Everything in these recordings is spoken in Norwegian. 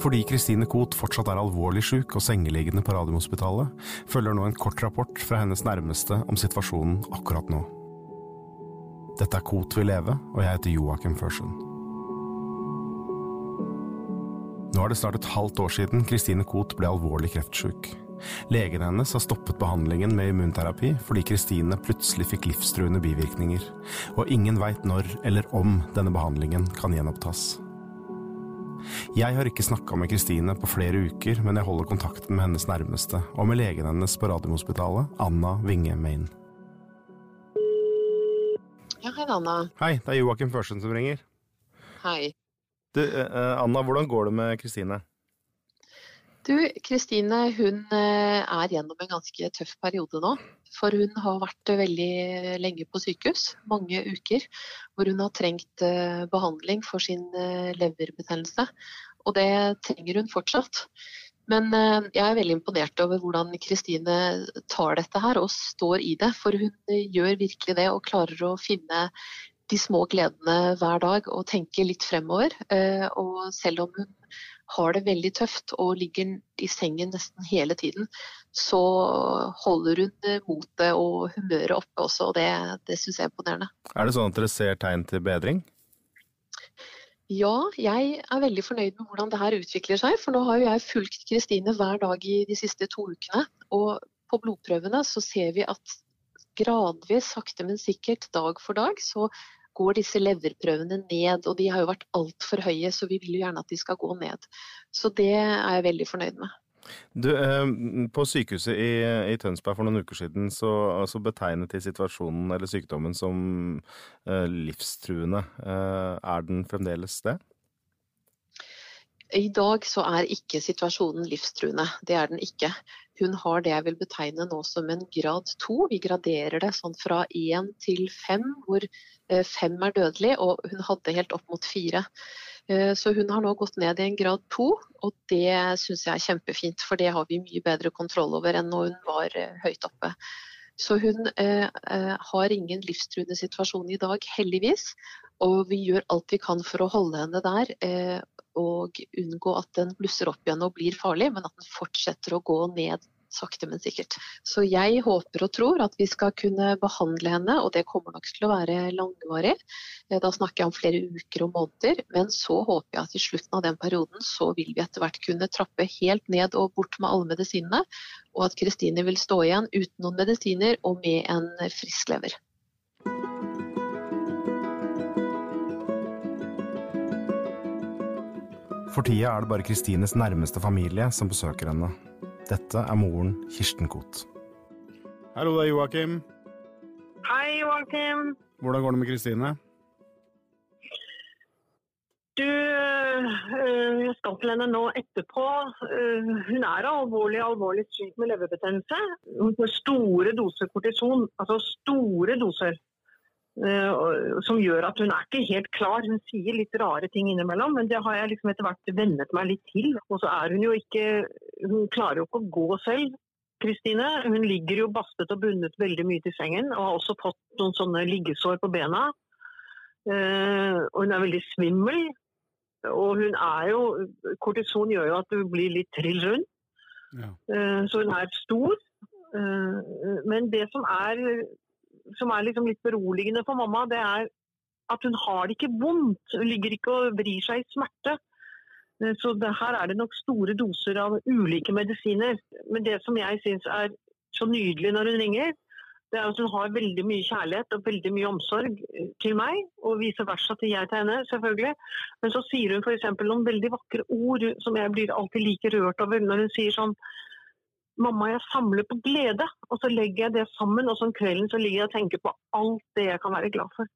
Fordi Kristine Koht fortsatt er alvorlig syk og sengeliggende på Radiumhospitalet, følger nå en kort rapport fra hennes nærmeste om situasjonen akkurat nå. Dette er Koht vil leve, og jeg heter Joakim Førsund. Nå er det snart et halvt år siden Kristine Koht ble alvorlig kreftsyk. Legen hennes har stoppet behandlingen med immunterapi fordi Kristine plutselig fikk livstruende bivirkninger, og ingen veit når eller om denne behandlingen kan gjenopptas. Jeg har ikke snakka med Kristine på flere uker, men jeg holder kontakten med hennes nærmeste, og med legen hennes på Radiumhospitalet, Anna Winge Main. Ja, hei, Anna. Hei, det er Joakim Førsund som ringer. Hei. Du, eh, Anna, hvordan går det med Kristine? Du, Kristine hun eh, er gjennom en ganske tøff periode nå. For hun har vært veldig lenge på sykehus, mange uker, hvor hun har trengt eh, behandling for sin eh, leverbetennelse. Og det trenger hun fortsatt. Men jeg er veldig imponert over hvordan Kristine tar dette her og står i det. For hun gjør virkelig det og klarer å finne de små gledene hver dag og tenke litt fremover. Og selv om hun har det veldig tøft og ligger i sengen nesten hele tiden, så holder hun motet og humøret oppe også, og det, det syns jeg er imponerende. Er det sånn at dere ser tegn til bedring? Ja, jeg er veldig fornøyd med hvordan det her utvikler seg. For nå har jo jeg fulgt Kristine hver dag i de siste to ukene. Og på blodprøvene så ser vi at gradvis, sakte, men sikkert, dag for dag, så går disse leverprøvene ned. Og de har jo vært altfor høye, så vi vil jo gjerne at de skal gå ned. Så det er jeg veldig fornøyd med. Du, eh, På sykehuset i, i, Tønsberg for noen uker siden så altså betegnet de situasjonen eller sykdommen som eh, livstruende. Eh, er den fremdeles det? I dag så er ikke situasjonen livstruende. Det er den ikke. Hun har det jeg vil betegne nå som en grad to. Vi graderer det sånn fra én til fem, hvor eh, fem er dødelig, og hun hadde helt opp mot fire. Eh, så hun har nå gått ned i en grad to, og det syns jeg er kjempefint. For det har vi mye bedre kontroll over enn når hun var eh, høyt oppe. Så hun eh, har ingen livstruende situasjon i dag, heldigvis. Og vi gjør alt vi kan for å holde henne der. Eh, og unngå at den blusser opp igjen og blir farlig, men at den fortsetter å gå ned sakte, men sikkert. Så jeg håper og tror at vi skal kunne behandle henne, og det kommer nok til å være langvarig. Eh, da snakker jeg om flere uker og måneder, men så håper jeg at i slutten av den perioden så vil vi etter hvert kunne trappe helt ned og bort med alle medisinene, og at Kristine vil stå igjen uten noen medisiner og med en frisk lever. For tida er det bare Kristines nærmeste familie som besøker henne. Dette er moren Kirsten Koht. Hallo, det er Joakim. Hei, Joakim. Hvordan går det med Kristine? Du, øh, jeg skal til henne nå etterpå. Øh, hun er alvorlig alvorlig syk med leverbetennelse. Hun får store doser kortison, altså store doser. Eh, som gjør at hun er ikke helt klar. Hun sier litt rare ting innimellom, men det har jeg liksom etter hvert vennet meg litt til. Og så er hun jo ikke Hun klarer jo ikke å gå selv. Kristine hun ligger jo bastet og bundet veldig mye til sengen og har også fått noen sånne liggesår på bena. Eh, og hun er veldig svimmel. Og hun er jo Kortison gjør jo at du blir litt trill rundt. Ja. Eh, så hun er stor. Men det som er som er liksom litt beroligende for mamma, det er at hun har det ikke vondt. Hun ligger ikke og vrir seg i smerte. Eh, så det, her er det nok store doser av ulike medisiner. Men det som jeg syns er så nydelig når hun ringer, det er at hun har veldig mye kjærlighet og veldig mye omsorg eh, til meg, og vice versa til jeg til henne, selvfølgelig. Men så sier hun f.eks. noen veldig vakre ord som jeg blir alltid like rørt over. Når hun sier sånn Mamma, jeg samler på glede. Og så legger jeg det sammen, og så om kvelden så ligger jeg og tenker på alt det jeg kan være glad for.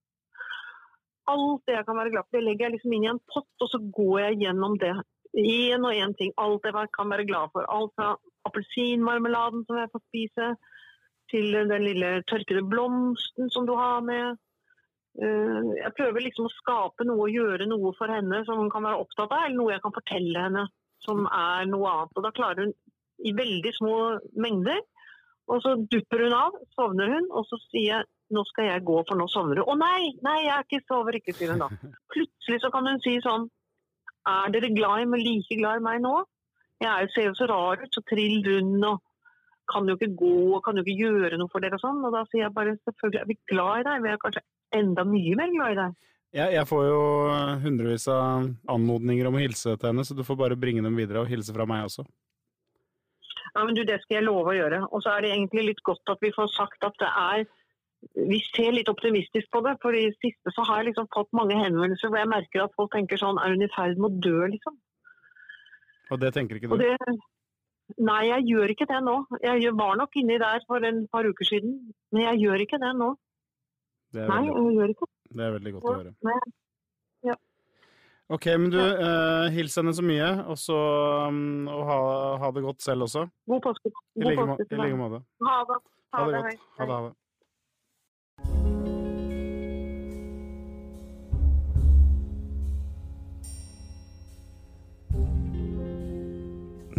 Alt det jeg kan være glad for, det legger jeg liksom inn i en pott, og så går jeg gjennom det. Én og én ting. Alt jeg kan være glad for. Alt fra appelsinmarmeladen som jeg får spise, til den lille tørkede blomsten som du har med. Eh, jeg prøver liksom å skape noe og gjøre noe for henne som hun kan være opptatt av, eller noe jeg kan fortelle henne som er noe annet. Og da klarer hun i veldig små mengder. Og så dupper hun av, sovner hun, og så sier jeg nå skal jeg gå, for nå sovner du. Å nei, nei, jeg er ikke sover ikke, sier hun da. Plutselig så kan hun si sånn er dere glad i meg, like glad i meg nå? Jeg ser jo så rar ut, så trill rund og kan jo ikke gå og kan jo ikke gjøre noe for dere og sånn. Og da sier jeg bare selvfølgelig er vi glad i deg, vi er kanskje enda mye mer glad i deg. Jeg, jeg får jo hundrevis av anmodninger om å hilse til henne, så du får bare bringe dem videre og hilse fra meg også. Ja, men du, Det skal jeg love å gjøre. Og så er det egentlig litt godt at vi får sagt at det er Vi ser litt optimistisk på det. For i det siste så har jeg liksom fått mange henvendelser hvor jeg merker at folk tenker sånn Er hun i ferd med å dø, liksom? Og det tenker ikke du? Det, nei, jeg gjør ikke det nå. Jeg var nok inni der for en par uker siden, men jeg gjør ikke det nå. Det nei, veldig, jeg gjør ikke det. det er veldig godt å høre. Ok, men du, eh, hils henne så mye, og så um, og ha, ha, det godt selv også. God påske. I like må- måte. Ha det. Ha det hei. godt. Ha det, ha det.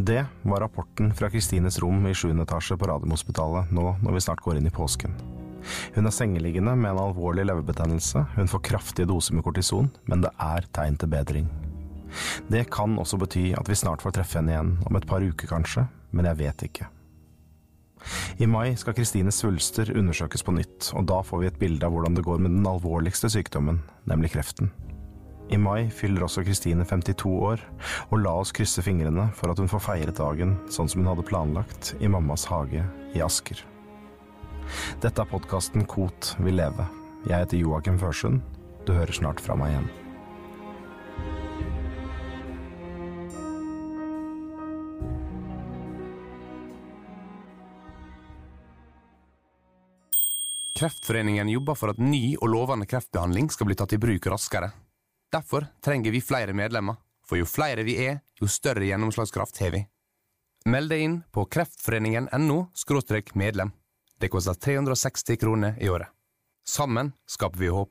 Det var rapporten fra Kristines rom i 7. etasje på Radiumhospitalet nå når vi snart går inn i påsken. Hun er sengeliggende med en alvorlig leverbetennelse, hun får kraftige doser med kortison, men det er tegn til bedring. Det kan også bety at vi snart får treffe henne igjen, om et par uker kanskje, men jeg vet ikke. I mai skal Kristines svulster undersøkes på nytt, og da får vi et bilde av hvordan det går med den alvorligste sykdommen, nemlig kreften. I mai fyller også Kristine 52 år, og la oss krysse fingrene for at hun får feiret dagen sånn som hun hadde planlagt i mammas hage i Asker. Dette er podkasten Kot vil leve. Jeg heter Joakim Førsund. Du hører snart fra meg igjen. Kreftforeningen jobber for at ny og lovende kreftbehandling skal bli tatt i bruk raskere. Derfor trenger vi flere medlemmer, for jo flere vi er, jo større gjennomslagskraft har vi. Meld deg inn på kreftforeningen.no medlem. Det koster 360 kroner i året. Sammen skaper vi håp.